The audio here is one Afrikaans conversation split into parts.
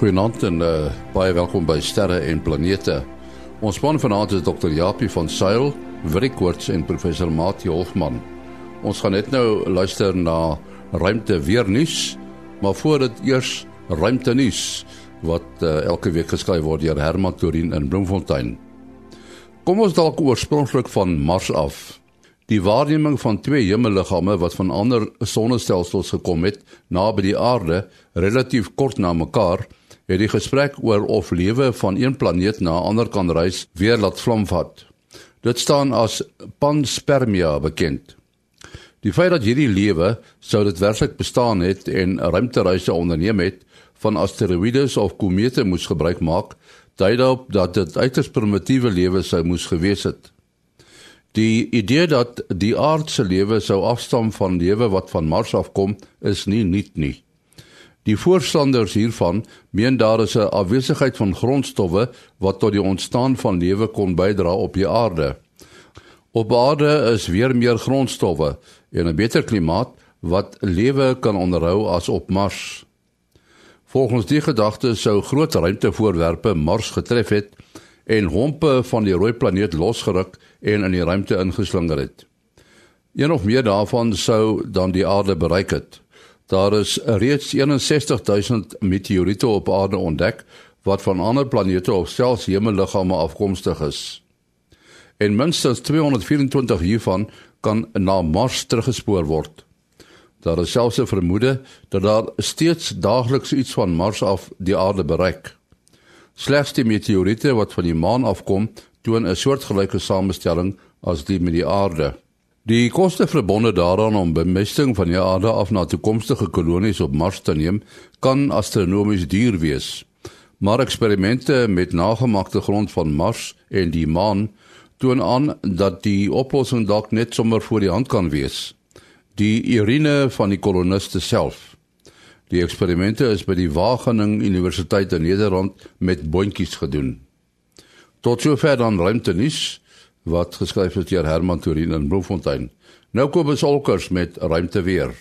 Goeienaand en uh, baie welkom by Sterre en Planete. Ons span vanaand is Dr. Japie van Sail, Willie Koorts en professor Mati Hofman. Ons gaan net nou luister na ruimte weer nuus, maar voor dit eers ruimte nuus wat uh, elke week geskryf word deur Herman Torin in Bloemfontein. Kom ons dalk oorspronklik van Mars af. Die waarneming van twee hemelliggame wat van ander sonnestelsels gekom het naby die aarde relatief kort na mekaar het die gesprek oor of lewe van een planeet na 'n ander kan reis weer laat vlam vat. Dit staan as panspermia bekend. Die feit dat hierdie lewe sou dit werklik bestaan het en ruimtereise onderneem het van asteroïdes of komete moes gebruik maak, dui daarop dat dit uiters primitiewe lewe sou moes gewees het. Die idee dat die aardse lewe sou afstam van lewe wat van Mars afkom, is nie nuut nie. Die voorstanders hiervan meen daar is 'n afwesigheid van grondstowwe wat tot die ontstaan van lewe kon bydra op die aarde. Op aarde is weer meer grondstowwe en 'n beter klimaat wat lewe kan onderhou as op Mars. Volgens die gedagte sou groot ruimtevoorwerpe Mars getref het en hompe van die rooi planeet losgeruk en in die ruimte ingeslinger het. Een of meer daarvan sou dan die aarde bereik het. Daar is reeds 61000 meteoriete op aarde ontdek wat van ander planete of selfs hemelliggame afkomstig is. En minstens 224 hiervan kan na Mars teruggespoor word. Daar is selfs 'n vermoede dat daar steeds daagliks iets van Mars af die aarde bereik. Slegs die meteoriete wat van die maan afkom, toon 'n soortgelyke samestelling as die met die aarde. Die koste verbonde daaraan om bemesting van die aarde af na toekomstige kolonies op Mars te neem, kan astronomies duur wees. Maar eksperimente met nagemaakte grond van Mars en die maan toon aan dat die oplossing dalk net sommer voor die hand kan wees. Die urine van die koloniste self. Die eksperimente is by die Wageningen Universiteit in Nederland met boontjies gedoen. Tot sover dan ruimtenis wat geskryf is deur Herman Torin in Bloemfontein. Nou kom ons alkers met ruimte weer.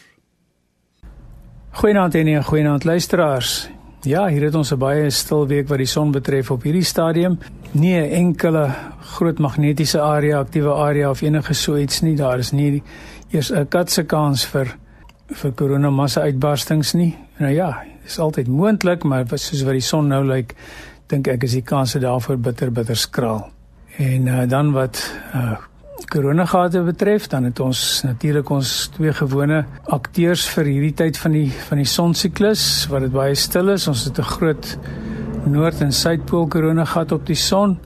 Goeienaand en 'n goeienaand luisteraars. Ja, hier het ons 'n baie stil week wat die son betref op hierdie stadium. Nie 'n enkele groot magnetiese area, aktiewe area of enige so iets nie. Daar is nie eers 'n katse kans vir vir koronamassa uitbarstings nie. Nou ja, is altyd moontlik, maar soos wat die son nou lyk, dink ek is die kanse daarvoor bitter bitter skraal. En uh, dan wat uh koronagate betref, dan het ons natuurlik ons twee gewone akteurs vir hierdie tyd van die van die sonsiklus wat dit baie stil is. Ons het 'n groot noord en suidpool koronagat op die son.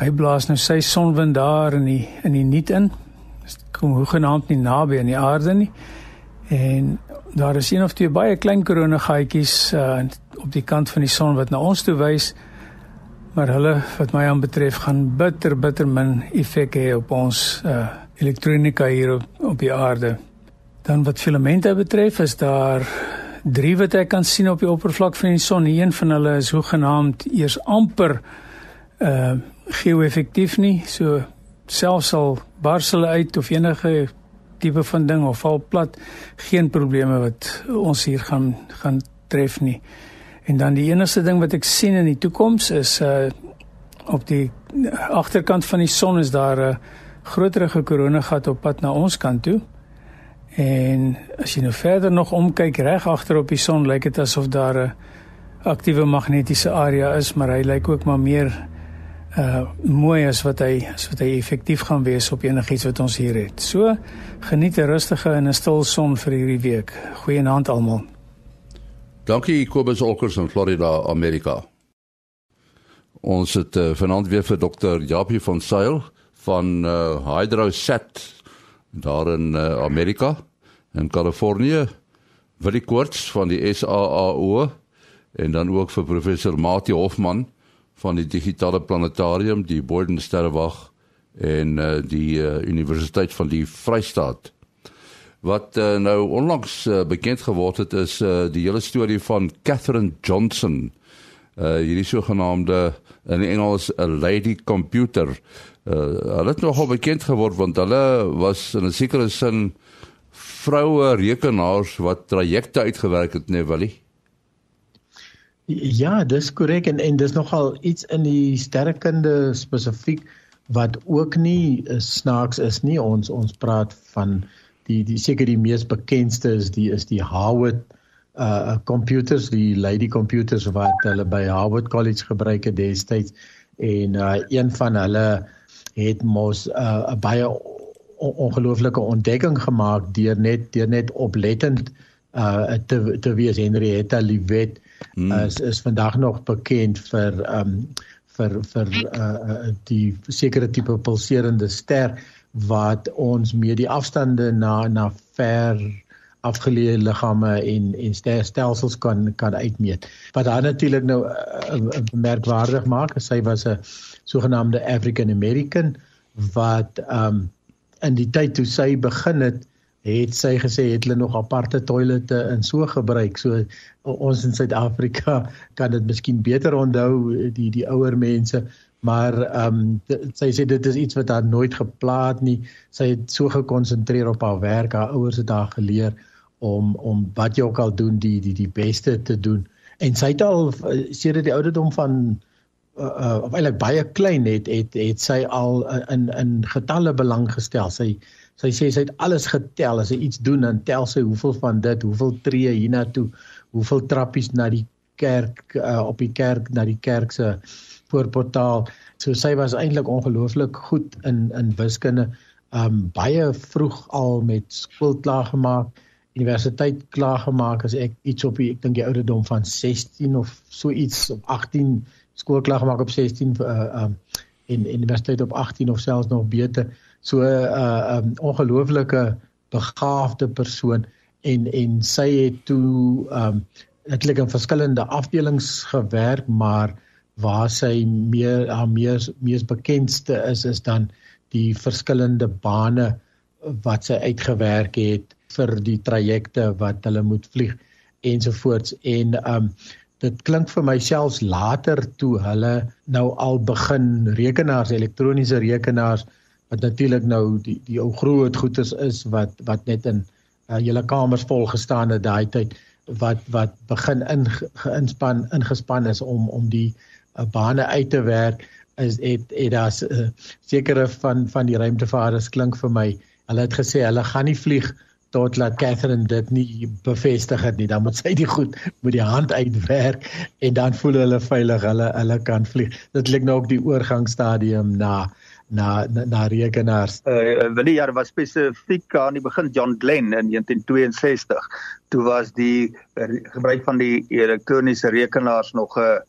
Hy blaas nou sy sonwind daar in die in die nuut in. Kom hoegenaamd nie naby aan die aarde nie. En daar is een of twee baie klein koronagatjies uh op die kant van die son wat na ons toe wys maar hulle wat my aanbetref gaan bitter bitter min effek hê op ons uh, elektronika hier op, op die aarde. Dan wat filamente betref is daar drie wat ek kan sien op die oppervlak van die son. Een van hulle is hoegenaamd eers amper uh geo-effektief nie. So selfs al bars hulle uit of enige tipe van ding of val plat, geen probleme wat ons hier gaan gaan tref nie. En dan die enigste ding wat ek sien in die toekoms is uh op die agterkant van die son is daar 'n groterige koronagat op pad na ons kant toe. En as jy nou verder nog omkyk reg agter op die son, lyk dit asof daar 'n aktiewe magnetiese area is, maar hy lyk ook maar meer uh mooi as wat hy as wat hy effektief gaan wees op enigiets wat ons hier het. So geniet 'n rustige en 'n stil son vir hierdie week. Goeienaand almal. Dankie Kobus Olkers in Florida, Amerika. Ons het uh, vanaand weer vir dokter Japie van Sail van uh, Hydrosat daar in uh, Amerika in Kalifornië. Willie Koorts van die SAAO en dan ook vir professor Mati Hofman van die digitale planetarium, die Boden Sterrewag en uh, die uh, Universiteit van die Vrystaat wat uh, nou onlangs uh, bekend geword het is uh, die hele storie van Catherine Johnson. Uh hierdie sogenaamde in Engels 'n lady computer. Uh hulle het nogal bekend geword want hulle was in 'n sekere sin vroue rekenaars wat trajecte uitgewerk het, nee Willie. Ja, dis korrek en en dis nogal iets in die sterrekunde spesifiek wat ook nie uh, snaaks is nie. Ons ons praat van die die seker die mees bekendste is die is die Harvard uh computers die lady computers wat hulle by Harvard College gebruik het destyds en uh een van hulle het mos 'n uh, baie ongelooflike ontdekking gemaak deur net deur net oplettend uh te te wees. Henrietta Livet hmm. is is vandag nog bekend vir um vir vir uh die sekere tipe pulserende ster wat ons met die afstande na na ver afgeleë liggame en en stelsels kan kan uitmeet. Wat dan natuurlik nou uh, merkwaardig maak, sy was 'n sogenaamde African American wat um in die tyd toe sy begin het, het sy gesê het hulle nog aparte toilette in so gebruik. So ons in Suid-Afrika kan dit miskien beter onthou die die ouer mense maar ehm um, sy sê dit is iets wat haar nooit geplaat nie. Sy het so gekonsentreer op haar werk. Haar ouers het haar geleer om om wat jy ook al doen die die die beste te doen. En sy het al eh, sedert die ouderdom van uh, uh of eintlik baie klein het het het sy al in in getalle belang gestel. Sy sy sê sy het alles getel. As sy iets doen, dan tel sy hoeveel van dit, hoeveel tree hiernatoe, hoeveel trappies na die kerk uh, op die kerk na die kerk se voorportaal. So sy was eintlik ongelooflik goed in in wiskunde. Um baie vroeg al met skool klaar gemaak, universiteit klaar gemaak as ek iets op die, ek dink die ouderdom van 16 of so iets op 18 skool klaar gemaak op 16 uh um in universiteit op 18 of selfs nog beter. So 'n uh, um ongelooflike begaafde persoon en en sy het toe um eintlik in verskillende afdelings gewerk, maar waar sy meer haar mees mees bekendste is is dan die verskillende bane wat sy uitgewerk het vir die trajecte wat hulle moet vlieg ensovoorts en um dit klink vir myself later toe hulle nou al begin rekenaars elektroniese rekenaars wat natuurlik nou die die ou groot goedes is wat wat net in uh, hele kamers vol gestaan het daai tyd wat wat begin in geinspan ingespan is om om die 'n bane uit te werk is het het daar uh, sekere van van die ruimtevaarders klink vir my hulle het gesê hulle gaan nie vlieg tot laat Catherine dit nie bevestig het nie dan moet sy die goed met die hand uitwerk en dan voel hulle veilig hulle hulle kan vlieg dit lyk nou ook die oorgangsstadium na na na, na rekenaars. Uh wil jy was spesifiek aan die begin John Glenn in 1962. Toe was die gebruik van die elektroniese rekenaars nog 'n uh,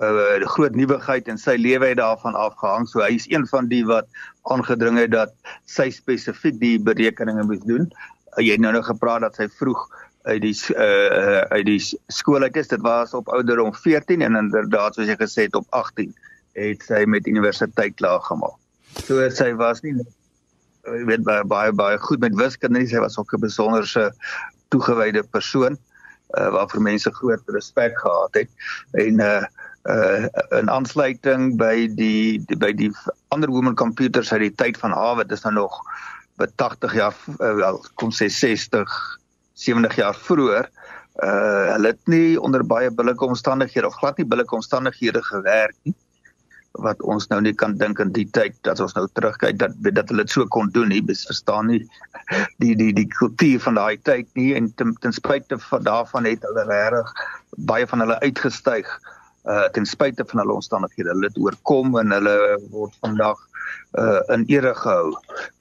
'n uh, groot nuwigheid en sy lewe het daarvan afgehang. So hy is een van die wat aangedring het dat sy spesifiek die berekeninge moes doen. Uh, jy het nou nog gepraat dat sy vroeg uit die uh uit die skool uit is. Dit was op ouderdom 14 en inderdaad soos jy gesê het op 18 het sy met universiteit klaar gemaak. So sy was nie jy weet baie baie baie goed met wiskunde nie. Sy was ook 'n besonderse toegewyde persoon uh waarvoor mense groot respek gehad het en uh uh in aansluiting by die, die by die ander women computers uit die tyd van Harvard is nou nog by 80 jaar uh, wel kom sê 60 70 jaar vroeër uh hulle het nie onder baie billike omstandighede of glad nie billike omstandighede gewerk nie wat ons nou nie kan dink in die tyd dat ons nou terugkyk dat dat hulle dit so kon doen nie. Verstaan nie die die die kultuur van daai tyd nie en ten, ten spyte van daarvan het hulle regtig baie van hulle uitgestyg. uh ten spyte van hulle omstandighede hulle het oorkom en hulle word vandag uh in ere gehou.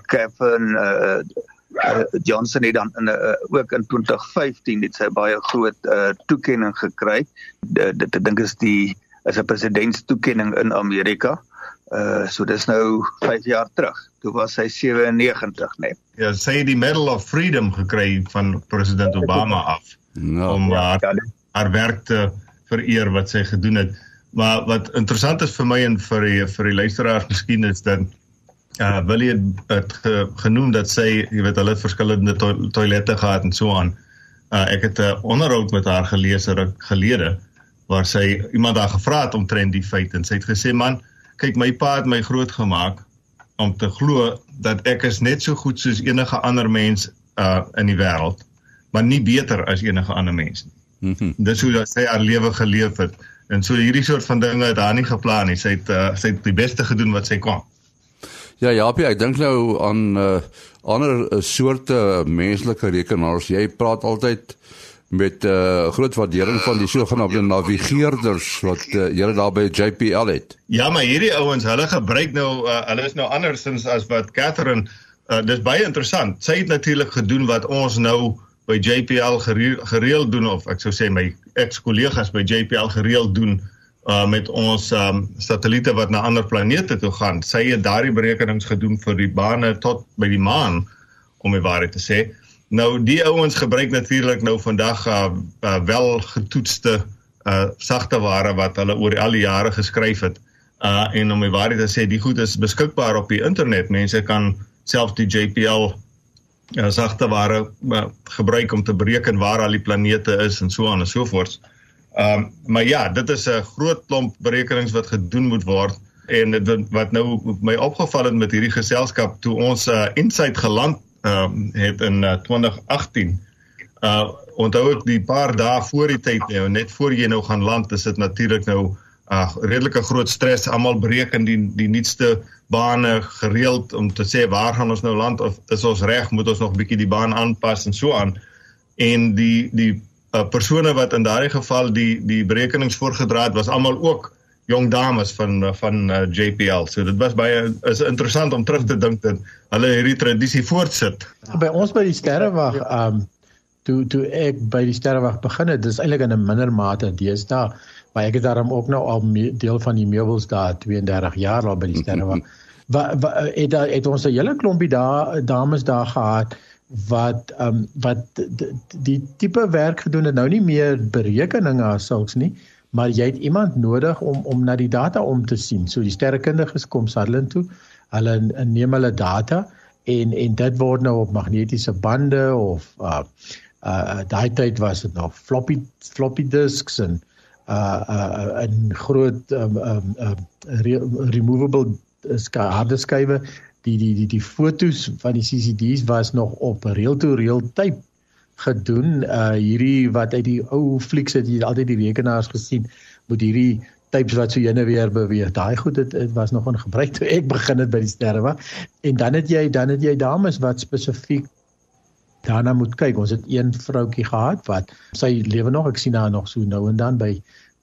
Kevin uh, uh Johnson het dan in uh, ook in 2015 het sy baie groot uh toekenning gekry. Dit ek dink is die is 'n presidentstoekenning in Amerika. Uh so dis nou 5 jaar terug. Toe was sy 97 net. Ja, sy het die Medal of Freedom gekry van president Obama af. No. Om ja, haar, ja, haar werk te vereer wat sy gedoen het. Maar wat interessant is vir my en vir die, vir die luisteraars miskien is dat uh Willie het ge, genoem dat sy, jy weet, hulle het verskillende to toilette gehad en so aan. Uh ek het 'n onderhoud met haar gelees ruk gelede waar sy iemand daar gevra het omtrent die feit en sy het gesê man, kyk my pa het my groot gemaak om te glo dat ek is net so goed soos enige ander mens uh in die wêreld, maar nie beter as enige ander mens nie. Mm -hmm. Dis hoe sy haar lewe geleef het. En so hierdie soort van dinge het haar nie geplan nie. Sy het uh, sy het die beste gedoen wat sy kon. Ja, Japie, ek dink nou aan uh, ander uh, soorte menslike rekenaars. Jy praat altyd met 'n uh, groot waardering van die sogenaamde navigeerders wat uh, julle daar by JPL het. Ja, maar hierdie ouens, hulle gebruik nou uh, hulle is nou andersins as wat Catherine uh, dis baie interessant. Sy het natuurlik gedoen wat ons nou by JPL gereeld, gereeld doen of ek sou sê my ex-kollegas by JPL gereeld doen uh met ons um satelliete wat na ander planete toe gaan. Sy het daardie berekenings gedoen vir die bane tot by die maan om die waarheid te sê. Nou die ouens gebruik natuurlik nou vandag uh, uh wel getoetste uh sagte ware wat hulle oor al die jare geskryf het. Uh en om die waarheid te sê, die goed is beskikbaar op die internet. Mense kan self die JPL uh, sagte ware uh, gebruik om te bereken waar al die planete is en so aan en so voort. Ehm um, maar ja, dit is 'n groot klomp berekenings wat gedoen moet word en dit wat nou my opgeval het met hierdie geselskap toe ons uh, Insight geland ehm um, het in uh, 2018 uh onthou ek die paar dae voor die tyd nou net voor jy nou gaan land is dit natuurlik nou uh, redelike groot stres. Almal bereken die die nuutste bane gereeld om te sê waar gaan ons nou land? Of is ons reg? Moet ons nog 'n bietjie die baan aanpas? en so aan. En die die uh, persone wat in daardie geval die die berekenings voorgedra het was almal ook jong dames van van uh, JPL. So dit was baie is interessant om terug te dink dat hulle hierdie tradisie voortsit. By ons by die sterrewag um toe toe ek by die sterrewag begin het, dis eintlik in 'n minder mate deesdae, maar ek het daarom ook nou al deel van die meubels daar 32 jaar al by die sterrewag. Wat wa, het het ons 'n hele klompie daar dames daar gehad wat um wat die, die tipe werk gedoen het nou nie meer berekeninge as sulks nie maar jy het iemand nodig om om na die data om te sien. So die sterrekundiges kom Sutherland toe. Hulle neem hulle data en en dit word nou op magnetiese bande of uh uh daai tyd was dit nog floppy floppy disks en uh uh 'n groot um um uh, re removable harde skywe die die die die fotos van die CCD's was nog op reel to reel tape gedoen. Uh hierdie wat uit die ou flieks het jy altyd die rekenaars gesien met hierdie tapes wat so heen en weer beweeg. Daai goed het, het was nog in gebruik toe ek begin het by die sterwe. En dan het jy dan het jy dames wat spesifiek daarna moet kyk. Ons het een vroutjie gehad wat sy lewe nog, ek sien haar nog so nou en dan by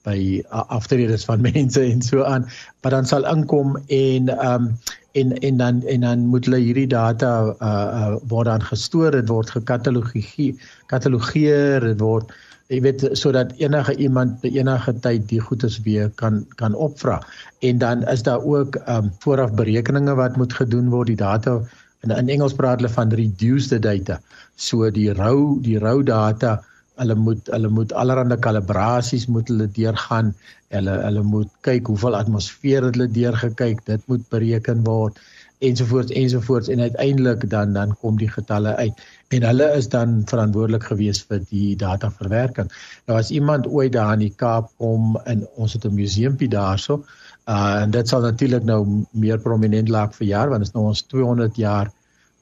by afterredes van mense en so aan, maar dan sal inkom en ehm um, en en dan en dan moet hulle hierdie data uh uh word dan gestoor, dit word gekatalogiseer, katalogeer, dit word jy weet sodat enige iemand by enige tyd die goedes weer kan kan opvra. En dan is daar ook um vooraf berekeninge wat moet gedoen word, die data in in Engels praat hulle van reduced data. So die rou die rou data hulle moet hulle moet allerlei kalibrasies moet hulle deurgaan. Hulle hulle moet kyk hoeveel atmosfeer hulle deurgekyk, dit moet bereken word ensovoorts ensovoorts en uiteindelik dan dan kom die getalle uit en hulle is dan verantwoordelik gewees vir die data verwerking. Nou as iemand ooit daar in die Kaap kom en ons het 'n museumpie daarso, uh en dit sal natuurlik nou meer prominent laak vir jaar want dit is nou ons 200 jaar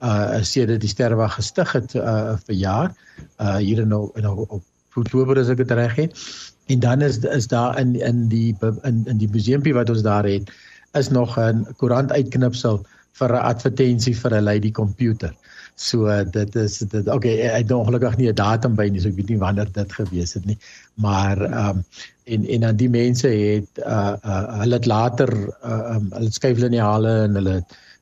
uh sedert die sterwag gestig het uh vir jaar uh hier in in op Oktober as ek dit reg het en dan is is daar in in die in in die museumpie wat ons daar het is nog 'n koerant uitknipsel vir 'n advertensie vir 'n lady computer. So uh, dit is dit okay, ek het ongelukkig nie 'n datum by nie, so ek weet nie wanneer dit gewees het nie. Maar ehm um, en en dan die mense het uh uh hulle het later uh um, hulle skuif lineale en hulle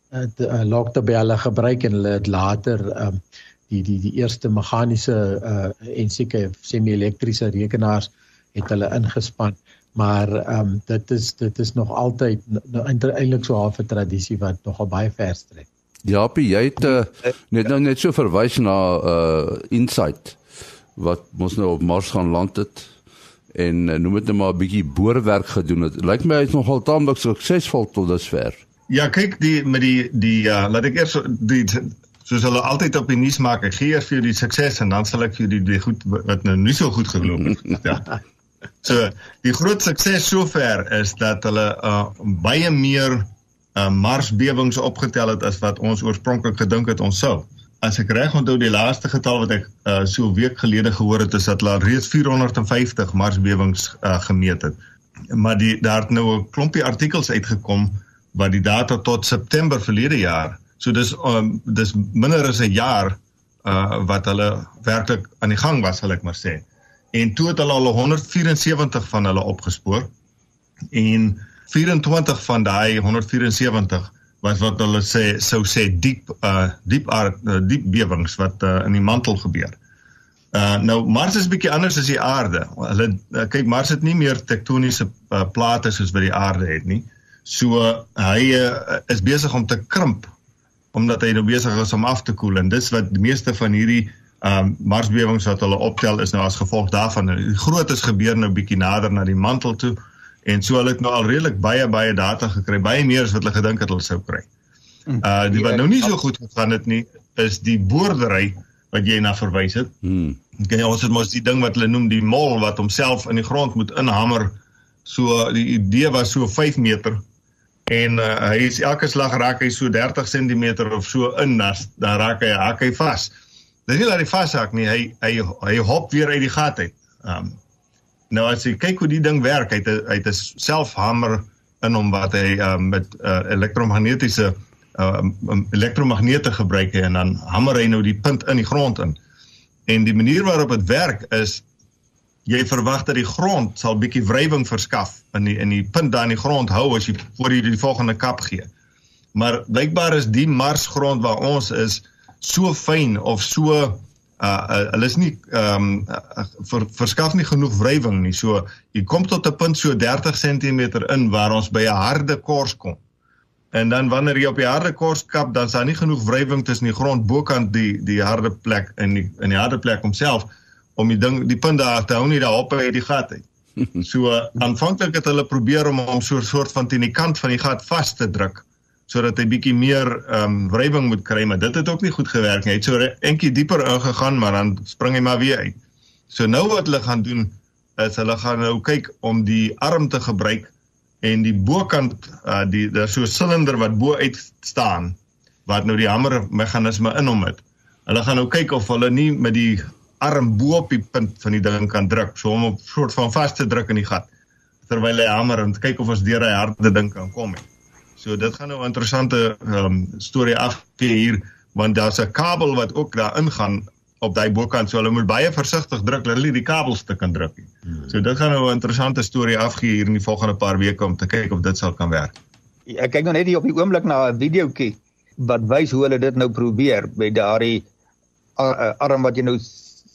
het uh, logtabelle gebruik en hulle het later um, die die die eerste meganiese uh, en seker semi-elektriese rekenaars het hulle ingespan maar um, dit is dit is nog altyd nou, eintlik so 'n halfe tradisie wat nogal baie ver strek. Ja, jy het uh, net nou net so verwys na uh Insight wat mos nou op Mars gaan land het en uh, noem dit net maar 'n bietjie boorwerk gedoen het. Lyk my hy is nogal taamlik suksesvol tot dusver. Ja, kyk die met die die uh laat ek eers die soos hulle altyd op die nuus maak, ek gee eers vir jou die sukses en dan sal ek vir jou die, die goed wat nou nie so goed geloop het. ja. So die groot sukses sover is dat hulle uh baie meer uh marsbewings opgetel het as wat ons oorspronklik gedink het ons sou. as ek reg onthou die laaste getal wat ek uh, so 'n week gelede gehoor het is dat hulle reeds 450 marsbewings uh, gemeet het. Maar die daar het nou 'n klompie artikels uitgekom wat die data tot September verlede jaar. So dis um, dis minder as 'n jaar uh wat hulle werklik aan die gang was, sal ek maar sê. En toe het hulle al 174 van hulle opgespoor en 24 van daai 174 was wat hulle sê sou sê diep uh diep aard, uh, diep bewings wat uh, in die mantel gebeur. Uh nou Mars is bietjie anders as die aarde. Hulle uh, kyk Mars het nie meer tektoniese uh, plate soos wat die aarde het nie. So uh, hy uh, is besig om te krimp omdat hy nou besig is om af te koel en dis wat die meeste van hierdie um Marsbewings wat hulle optel is nou as gevolg daarvan. Die grootes gebeur nou bietjie nader na die mantel toe en so hulle het nou al redelik baie baie data gekry, baie meer as wat hulle gedink het hulle sou kry. Hm. Uh die wat nou nie so goed gegaan het nie is die boordery wat jy na verwys het. Hmm. Okay, ons het mos die ding wat hulle noem die mol wat homself in die grond moet inhamer. So die idee was so 5 meter en uh, hy is elke slag raak hy so 30 cm of so in dan dan raak hy hak hy vas. Dis nie dat hy vashak nie, hy hy hy hop weer uit die gat uit. Um Nou as jy kyk hoe die ding werk, hy het hy het 'n selfhamer in hom wat hy uh, met uh, elektromagnetiese uh, elektromagnete gebruik en dan hamer hy nou die punt in die grond in. En die manier waarop dit werk is jy verwag dat die grond sal bietjie wrywing verskaf in die in die punt daar in die grond hou as jy voor jy die volgende kap gee. Maar blykbaar is die marsgrond waar ons is so fyn of so uh hulle is nie ehm um, uh, ver, verskaf nie genoeg wrywing nie. So jy kom tot 'n punt so 30 cm in waar ons by 'n harde kors kom. En dan wanneer jy op die harde kors kap, dan is daar nie genoeg wrywing tussen die grond bokant die die harde plek en die in die harde plek homself om die ding die punt daar te hou nie daar op by die gat uit. So uh, aanvanklik het hulle probeer om hom so 'n soort van teen die kant van die gat vas te druk sodat hy bietjie meer ehm um, wrywing moet kry, maar dit het ook nie goed gewerk nie. Hy het so eentjie dieper ingegaan, maar dan spring hy maar weer uit. So nou wat hulle gaan doen is hulle gaan nou kyk om die arm te gebruik en die bokant uh die daar so 'n silinder wat bo uit staan wat nou die hamer meganisme in hom het. Hulle gaan nou kyk of hulle nie met die arm bo op die punt van die ding kan druk, so om op soort van vas te druk in die gat terwyl hy hamer en kyk of ons deur hy harde ding kan kom. He. So dit gaan nou 'n interessante ehm um, storie afgee hier want daar's 'n kabel wat ook daar ingaan op daai bokant so hulle moet baie versigtig druk hulle die kabels te kan druk. Hmm. So dit gaan nou 'n interessante storie afgee hier in die volgende paar weke om te kyk of dit sal kan werk. Ja, ek kyk nou net hier op die oomblik na 'n videoetjie wat wys hoe hulle dit nou probeer by daardie arm wat jy nou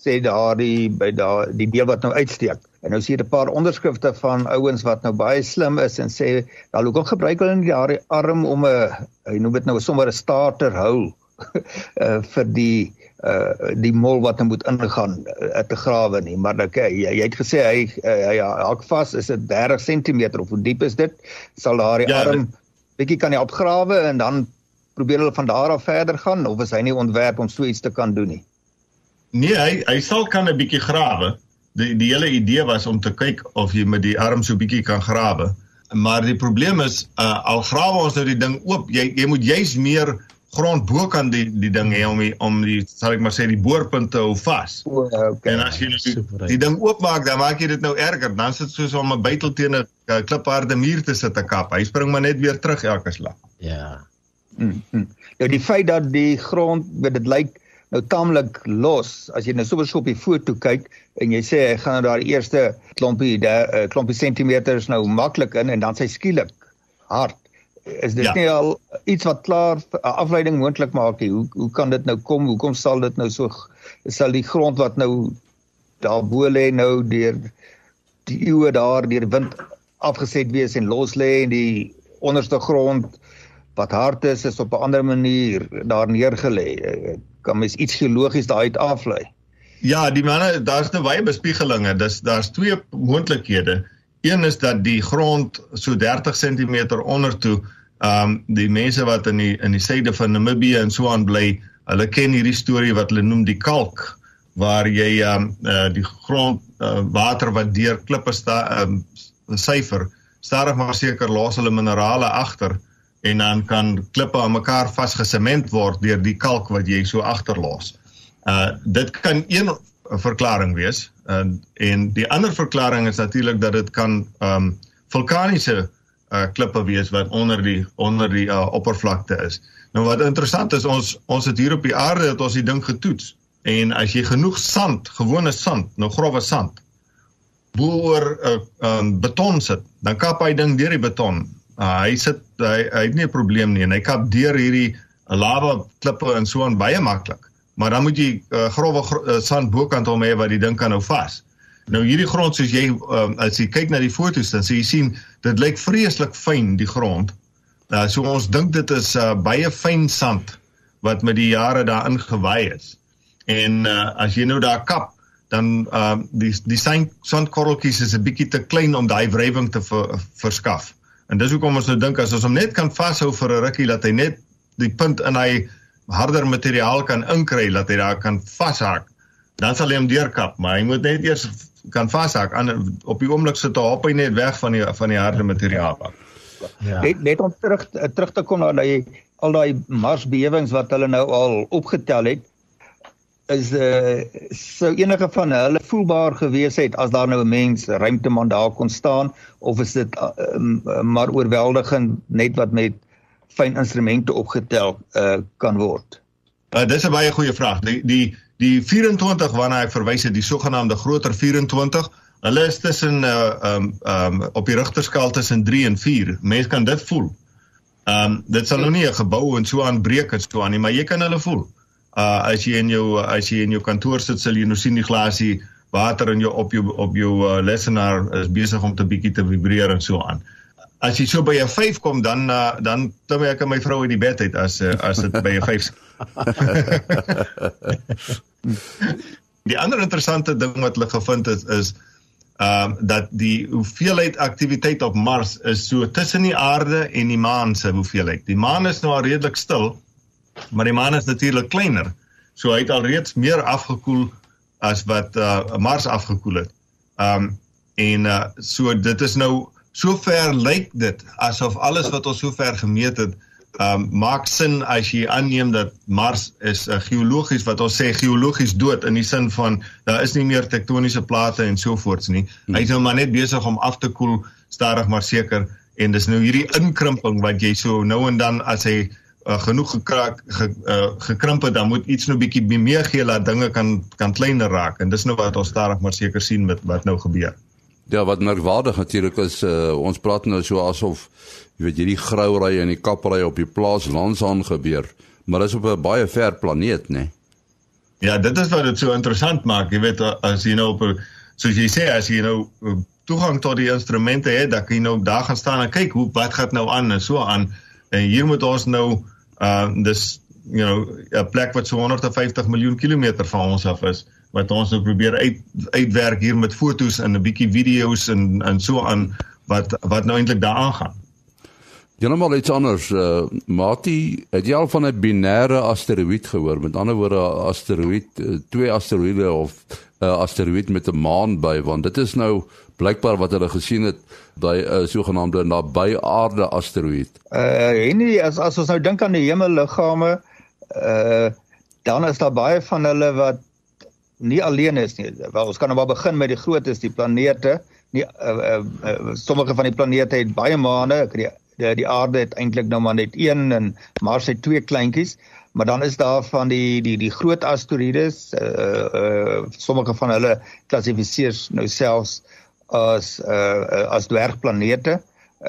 sê daardie by daai die deel wat nou uitsteek. En nou sien jy 'n paar onderskrifte van ouens wat nou baie slim is en sê, "Ja, hoekom gebruik hulle nie daardie arm om 'n hy noem dit nou sommer 'n starter hou uh, vir die uh die mol wat nou moet ingaan uh, te grawe nie. Maar ek jy, jy het gesê hy uh, hy hak vas is dit 30 cm of hoe diep is dit? Sal daardie ja, arm bietjie kan hy opgrawe en dan probeer hulle van daar af verder gaan of is hy nie ontwerp om so iets te kan doen nie Nee hy hy sal kan 'n bietjie grawe die die hele idee was om te kyk of jy met die arm so bietjie kan grawe. Maar die probleem is uh, al grawe ons nou die ding oop, jy jy moet juis meer grond bo kan die die ding hê om die, om die sal ek maar sê die boorpunte hou vas. O, okay. En as jy nou die, die ding oopmaak, dan maak jy dit nou erger. Dan sit soos om 'n bytel teen 'n klipharde muur te sit te kap. Hy spring maar net weer terug elke slag. Ja. Mm, mm. Nou die feit dat die grond dit lyk nou taamlik los as jy nou sommer so op die foto kyk en jy sê hy gaan nou daar eerste klompie de uh, klompie sentimeters nou maklik in en dan sy skielik hard. Is dit ja. nie al iets wat klaar 'n afleiding moontlik maak nie? Hoe hoe kan dit nou kom? Hoekom sal dit nou so sal die grond wat nou daar bo lê nou deur die eeue daar deur wind afgeset wees en los lê en die onderste grond wat hard is is op 'n ander manier daar neergelê kan mens iets geologies daaruit aflei. Ja, die manne, daar's nou baie bespiegelinge. Dis daar's twee moontlikhede. Een is dat die grond so 30 cm onder toe, ehm um, die mense wat in die in die suide van Namibië en so aan bly, hulle ken hierdie storie wat hulle noem die kalk waar jy ehm um, uh, die grond uh, water wat deur klippe sta ehm um, syfer stadig maar seker los hulle minerale agter en dan kan klippe aan mekaar vasgesement word deur die kalk wat jy so agterlos. Uh dit kan een verklaring wees. Uh, en die ander verklaring is natuurlik dat dit kan ehm um, vulkaniese uh klippe wees wat onder die onder die uh, oppervlakte is. Nou wat interessant is ons ons het hier op die aarde het ons die ding getoets en as jy genoeg sand, gewone sand, nou grofwe sand boor 'n uh, um, beton sit, dan kap hy ding deur die beton. Uh, hy sit hy, hy het nie 'n probleem nie en hy kap deur hierdie lava klippe en so aan baie maklik maar dan moet jy uh, growwe gro uh, sand bokant hom hê wat die ding kan nou vas. Nou hierdie grond soos jy um, as jy kyk na die foto's dan sê jy sien dit lyk vreeslik fyn die grond. Uh, so ons dink dit is uh, baie fyn sand wat met die jare daarin gewy is. En uh, as jy nou daar kap dan uh, die die sandkorreltjies is 'n bietjie te klein om daai wrywing te ver, verskaf. En dis hoekom ons nou dink as ons hom net kan vashou vir 'n rukkie dat hy net die punt in hy harder materiaal kan inkry dat hy daar kan vashak, dan sal hy hom deurkap, maar hy moet net eers kan vashak. Aan op die oomblik sit hy op hy net weg van die van die harde materiaal af. Ja. Net net om terug terug te kom na daai al daai marsbewings wat hulle nou al opgetel het is uh sou enige van hulle voelbaar gewees het as daar nou 'n mens ruimteman daar kon staan of is dit uh, maar oorweldigend net wat met fyn instrumente opgetel uh, kan word? Uh, dis 'n baie goeie vraag. Die die die 24 waarna ek verwys het, die sogenaamde groter 24, hulle is tussen uh um um op die rigterskaal tussen 3 en 4. Mense kan dit voel. Um dit sal nou nie 'n gebou en so aanbreek en so aan nie, maar jy kan hulle voel. Uh as jy in jou as jy in jou kantoor sit, sal jy nou sien die glasie water in jou op jou op jou uh, lesenaar is besig om te bietjie te vibreer en so aan as jy so by 'n 5 kom dan uh, dan klim ek en my vrou uit die bed uit as uh, as dit by 'n 5 Die ander interessante ding wat hulle gevind het is ehm uh, dat die hoeveelheid aktiwiteit op Mars is so tussen die aarde en die maan se hoeveelheid. Die maan is nou al redelik stil, maar die maan is natuurlik kleiner. So hy het al reeds meer afgekoel as wat uh, Mars afgekoel het. Um, en uh, so dit is nou sover lyk dit asof alles wat ons sover gemeet het um maak sin as jy aanneem dat Mars is 'n uh, geologies wat ons sê geologies dood in die sin van daar is nie meer tektoniese plate en so voorts nie. Hmm. Hy is nou maar net besig om af te koel stadig maar seker en dis nou hierdie inkrimping wat jy so nou en dan as hy uh, genoeg gekraak ge, uh, gekrimp het dan moet iets nou bietjie meer gee dat dinge kan kan kleiner raak en dis nou wat ons stadig maar seker sien met wat nou gebeur. Ja, wat merkwaardig natuurlik is, uh, ons praat nou so asof jy weet hierdie grouery en die kappery op die plaas Lansaan gebeur, maar dit is op 'n baie ver planeet, nê? Nee. Ja, dit is wat dit so interessant maak. Jy weet as jy nou op soos jy sê as jy nou toegang tot die instrumente het, dan kan jy nou daar gaan staan en kyk hoe wat gaan nou aan en so aan. En hier moet ons nou uh dis you know 'n plek wat so 150 miljoen kilometer van ons af is wat ons nou probeer uit uitwerk hier met fotos en 'n bietjie video's en en so aan wat wat nou eintlik daar aangaan. Genomal iets anders, uh, Mati, het jy al van 'n binêre asteroïde gehoor? Met ander woorde, 'n asteroïde, uh, twee asteroïde of 'n uh, asteroïde met 'n maan by, want dit is nou blykbaar wat hulle gesien het 'n uh, sogenaamde naby aarde asteroïde. Uh, en nie as as ons nou dink aan die hemelliggame, uh dan is daar baie van hulle wat nie alleen is nie. Wel ons kan nou maar begin met die grootes, die planete. Nie uh, uh, uh, sommige van die planete het baie maane. Die, die die aarde het eintlik nou maar net een en Mars het twee kleintjies. Maar dan is daar van die die die groot asteroïdes, uh, uh sommige van hulle klassifiseer nou selfs as uh as dwergplanete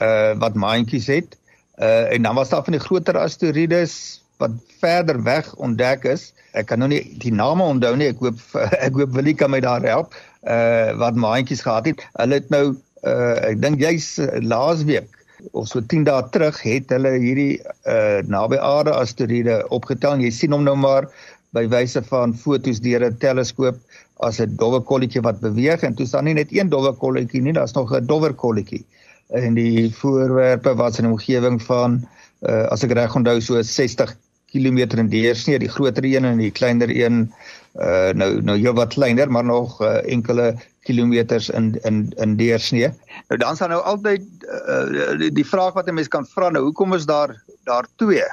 uh wat maantjies het. Uh en dan was daar van die groter asteroïdes wat verder weg ontdek is. Ek kan nou nie die name onthou nie. Ek hoop ek hoop Willie kan my daar help. Uh wat maandjies gehad het. Hulle het nou uh ek dink jy's uh, laasweek of so 10 dae terug het hulle hierdie uh naby aarde asteroïde opgetel. Jy sien hom nou maar by wyse van fotos deur 'n teleskoop as 'n dowwe kolletjie wat beweeg en toe staan nie net een dowwe kolletjie nie, daar's nog 'n dowwer kolletjie. En die voorwerpe wat in omgewing van uh as ek reg onthou so 60 km in deursnee, die groter een en die kleiner een uh nou nou heel wat kleiner, maar nog uh, enkele kilometers in in in deursnee. Nou dan sal nou altyd uh, die, die vraag wat 'n mens kan vra nou, hoekom is daar daar twee?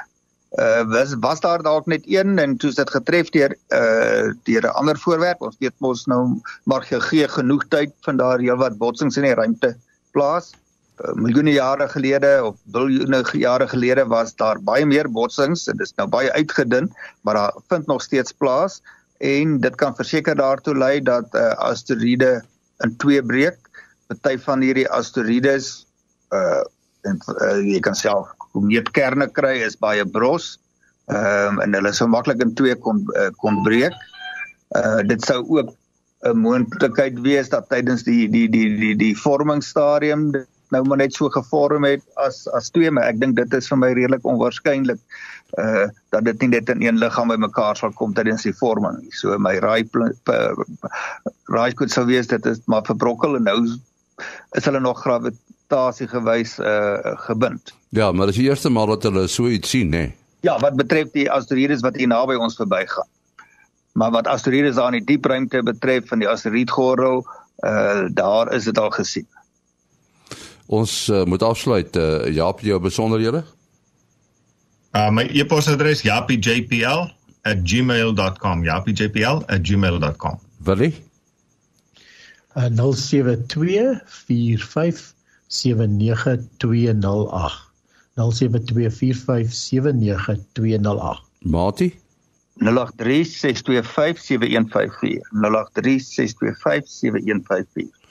Uh was was daar dalk net een en toe is dit getref deur uh deur 'n ander voorwerp. Ons weet mos nou maar gegee genoeg tyd van daar heelwat botsings in die ruimte plaas. Uh, miljoene jare gelede of biljoene jare gelede was daar baie meer botsings en dit is nou baie uitgedun, maar daar vind nog steeds plaas en dit kan verseker daartoe lei dat uh, asteroïde in twee breek. Party van hierdie asteroïdes uh en uh, jy kan self komeetkerne kry is baie bros. Ehm um, en hulle sou maklik in twee kon uh, kon breek. Uh dit sou ook 'n moontlikheid wees dat tydens die die die die die vormingsstadium nou maar net so gevorm het as as twee maar ek dink dit is vir my redelik onwaarskynlik uh dat dit nie net in een liggaam bymekaar sal kom tydens die vorming nie. So my raai raai could sou wees dit is maar verbrokkel en nou is hulle nog gravitasie gewys uh gebind. Ja, maar dis die eerste maal dat hulle so iets sien, nê. Nee. Ja, wat betref die asteroïdes wat hier naby ons verbygaan. Maar wat asteroïdes aan die diep ruimte betref van die asteroïdgordel, uh daar is dit al gesien. Ons uh, moet afsluit uh, Jaap jou besonderhede. Uh my e-posadres japijpl@gmail.com japijpl@gmail.com. Willie? Uh 0724579208. 0724579208. Mati? 0836257154 0836257154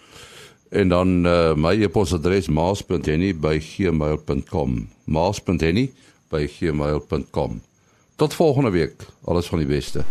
en dan uh, my e-posadres maas.henny@gmail.com maas.henny@gmail.com tot volgende week alles van die beste